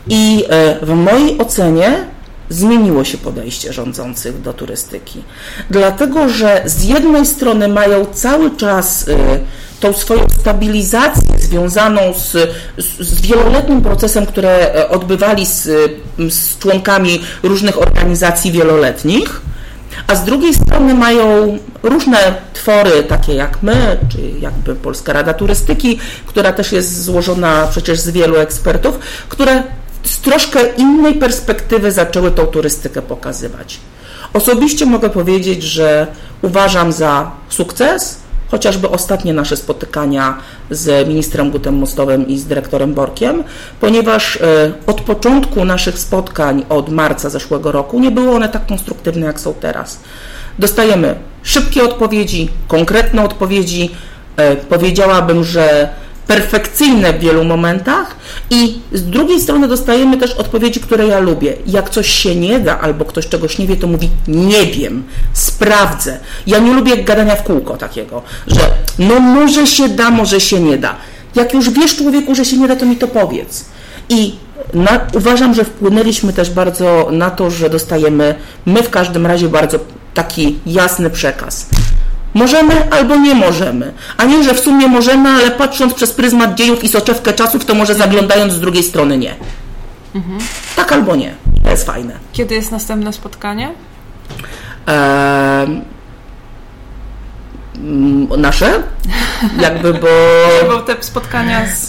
B: I e, w mojej ocenie zmieniło się podejście rządzących do turystyki. Dlatego, że z jednej strony mają cały czas e, tą swoją stabilizację związaną z, z, wieloletnim procesem, które e, odbywali z, z członkami różnych organizacji wieloletnich, a z drugiej strony mają różne twory, takie jak my, czy jakby Polska Rada Turystyki, która też jest złożona przecież z wielu ekspertów, które z troszkę innej perspektywy zaczęły tą turystykę pokazywać. Osobiście mogę powiedzieć, że uważam za sukces chociażby ostatnie nasze spotykania z ministrem Gutem Mostowym i z dyrektorem Borkiem, ponieważ e, od początku naszych spotkań od marca zeszłego roku nie były one tak konstruktywne, jak są teraz. Dostajemy szybkie odpowiedzi, konkretne odpowiedzi. E, powiedziałabym, że perfekcyjne w wielu momentach i z drugiej strony dostajemy też odpowiedzi, które ja lubię. Jak coś się nie da albo ktoś czegoś nie wie, to mówi nie wiem, sprawdzę. Ja nie lubię gadania w kółko takiego, że no może się da, może się nie da. Jak już wiesz człowieku, że się nie da, to mi to powiedz. I na, uważam, że wpłynęliśmy też bardzo na to, że dostajemy my w każdym razie bardzo taki jasny przekaz. Możemy albo nie możemy. A nie, że w sumie możemy, ale patrząc przez pryzmat dziejów i soczewkę czasów, to może zaglądając z drugiej strony nie. Mhm. Tak albo nie. To jest fajne.
A: Kiedy jest następne spotkanie?
B: Eee, nasze, jakby, bo... <laughs>
A: bo te spotkania z,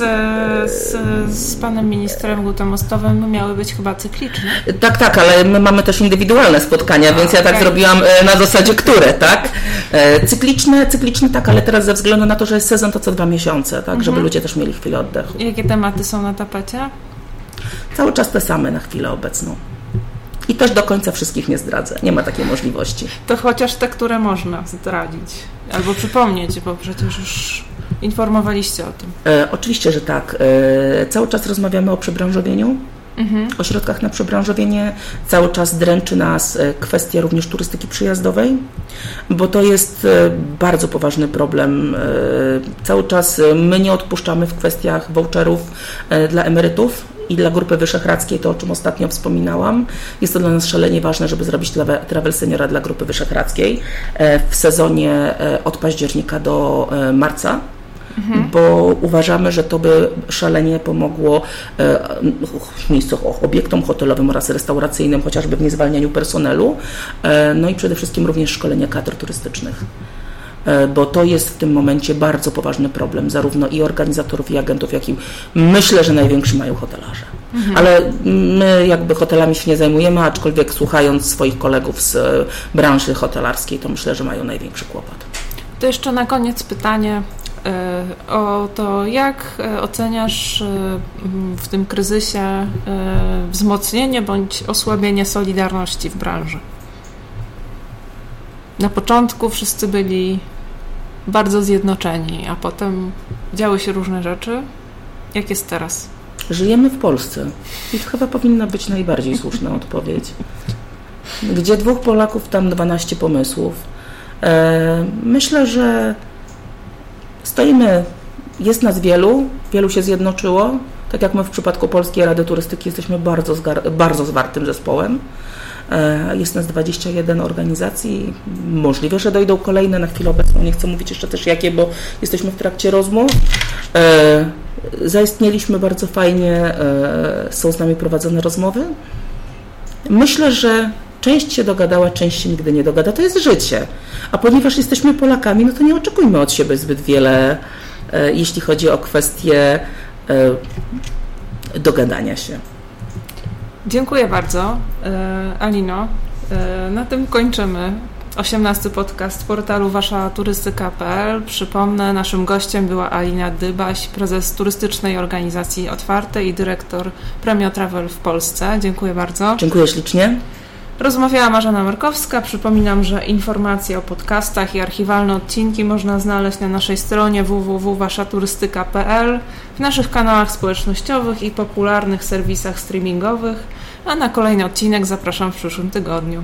A: z, z panem ministrem Gutemostowym miały być chyba cykliczne.
B: Tak, tak, ale my mamy też indywidualne spotkania, A, więc ja okay. tak zrobiłam e, na zasadzie które, tak? E, cykliczne, cykliczne tak, ale teraz ze względu na to, że jest sezon, to co dwa miesiące, tak, mhm. żeby ludzie też mieli chwilę oddechu.
A: Jakie tematy są na tapecie?
B: Cały czas te same na chwilę obecną. I też do końca wszystkich nie zdradzę. Nie ma takiej możliwości.
A: To chociaż te, które można zdradzić. Albo przypomnieć, bo przecież już informowaliście o tym.
B: E, oczywiście, że tak. E, cały czas rozmawiamy o przebranżowieniu. Mhm. O środkach na przebranżowienie cały czas dręczy nas e, kwestia również turystyki przyjazdowej, bo to jest e, bardzo poważny problem. E, cały czas my nie odpuszczamy w kwestiach voucherów dla emerytów i dla Grupy Wyszehradzkiej, to o czym ostatnio wspominałam. Jest to dla nas szalenie ważne, żeby zrobić Travel Seniora dla Grupy Wyszehradzkiej e, w sezonie e, od października do e, marca. Mhm. bo uważamy, że to by szalenie pomogło miejscom, obiektom hotelowym oraz restauracyjnym, chociażby w niezwalnianiu personelu, no i przede wszystkim również szkolenia kadr turystycznych. E, bo to jest w tym momencie bardzo poważny problem, zarówno i organizatorów, i agentów, jak i myślę, że największy mają hotelarze. Mhm. Ale my jakby hotelami się nie zajmujemy, aczkolwiek słuchając swoich kolegów z e, branży hotelarskiej, to myślę, że mają największy kłopot.
A: To jeszcze na koniec pytanie e, o to, jak oceniasz w tym kryzysie wzmocnienie bądź osłabienie solidarności w branży? Na początku wszyscy byli bardzo zjednoczeni, a potem działy się różne rzeczy. Jak jest teraz?
B: Żyjemy w Polsce i to chyba powinna być najbardziej słuszna odpowiedź. Gdzie dwóch Polaków, tam 12 pomysłów. E, myślę, że stoimy, jest nas wielu, wielu się zjednoczyło. Tak jak my w przypadku Polskiej Rady Turystyki jesteśmy bardzo, bardzo zwartym zespołem. E, jest nas 21 organizacji. Możliwe, że dojdą kolejne na chwilę obecną. Nie chcę mówić jeszcze też jakie, bo jesteśmy w trakcie rozmów. E, zaistnieliśmy bardzo fajnie, e, są z nami prowadzone rozmowy. Myślę, że część się dogadała, część się nigdy nie dogada. To jest życie. A ponieważ jesteśmy Polakami, no to nie oczekujmy od siebie zbyt wiele, jeśli chodzi o kwestie dogadania się.
A: Dziękuję bardzo, e, Alino. E, na tym kończymy 18 podcast portalu waszaturystyka.pl. Przypomnę, naszym gościem była Alina Dybaś, prezes turystycznej organizacji Otwartej i dyrektor Premio Travel w Polsce. Dziękuję bardzo.
B: Dziękuję ślicznie.
A: Rozmawiała Marzena Markowska. Przypominam, że informacje o podcastach i archiwalne odcinki można znaleźć na naszej stronie www.waszaturystyka.pl, w naszych kanałach społecznościowych i popularnych serwisach streamingowych, a na kolejny odcinek zapraszam w przyszłym tygodniu.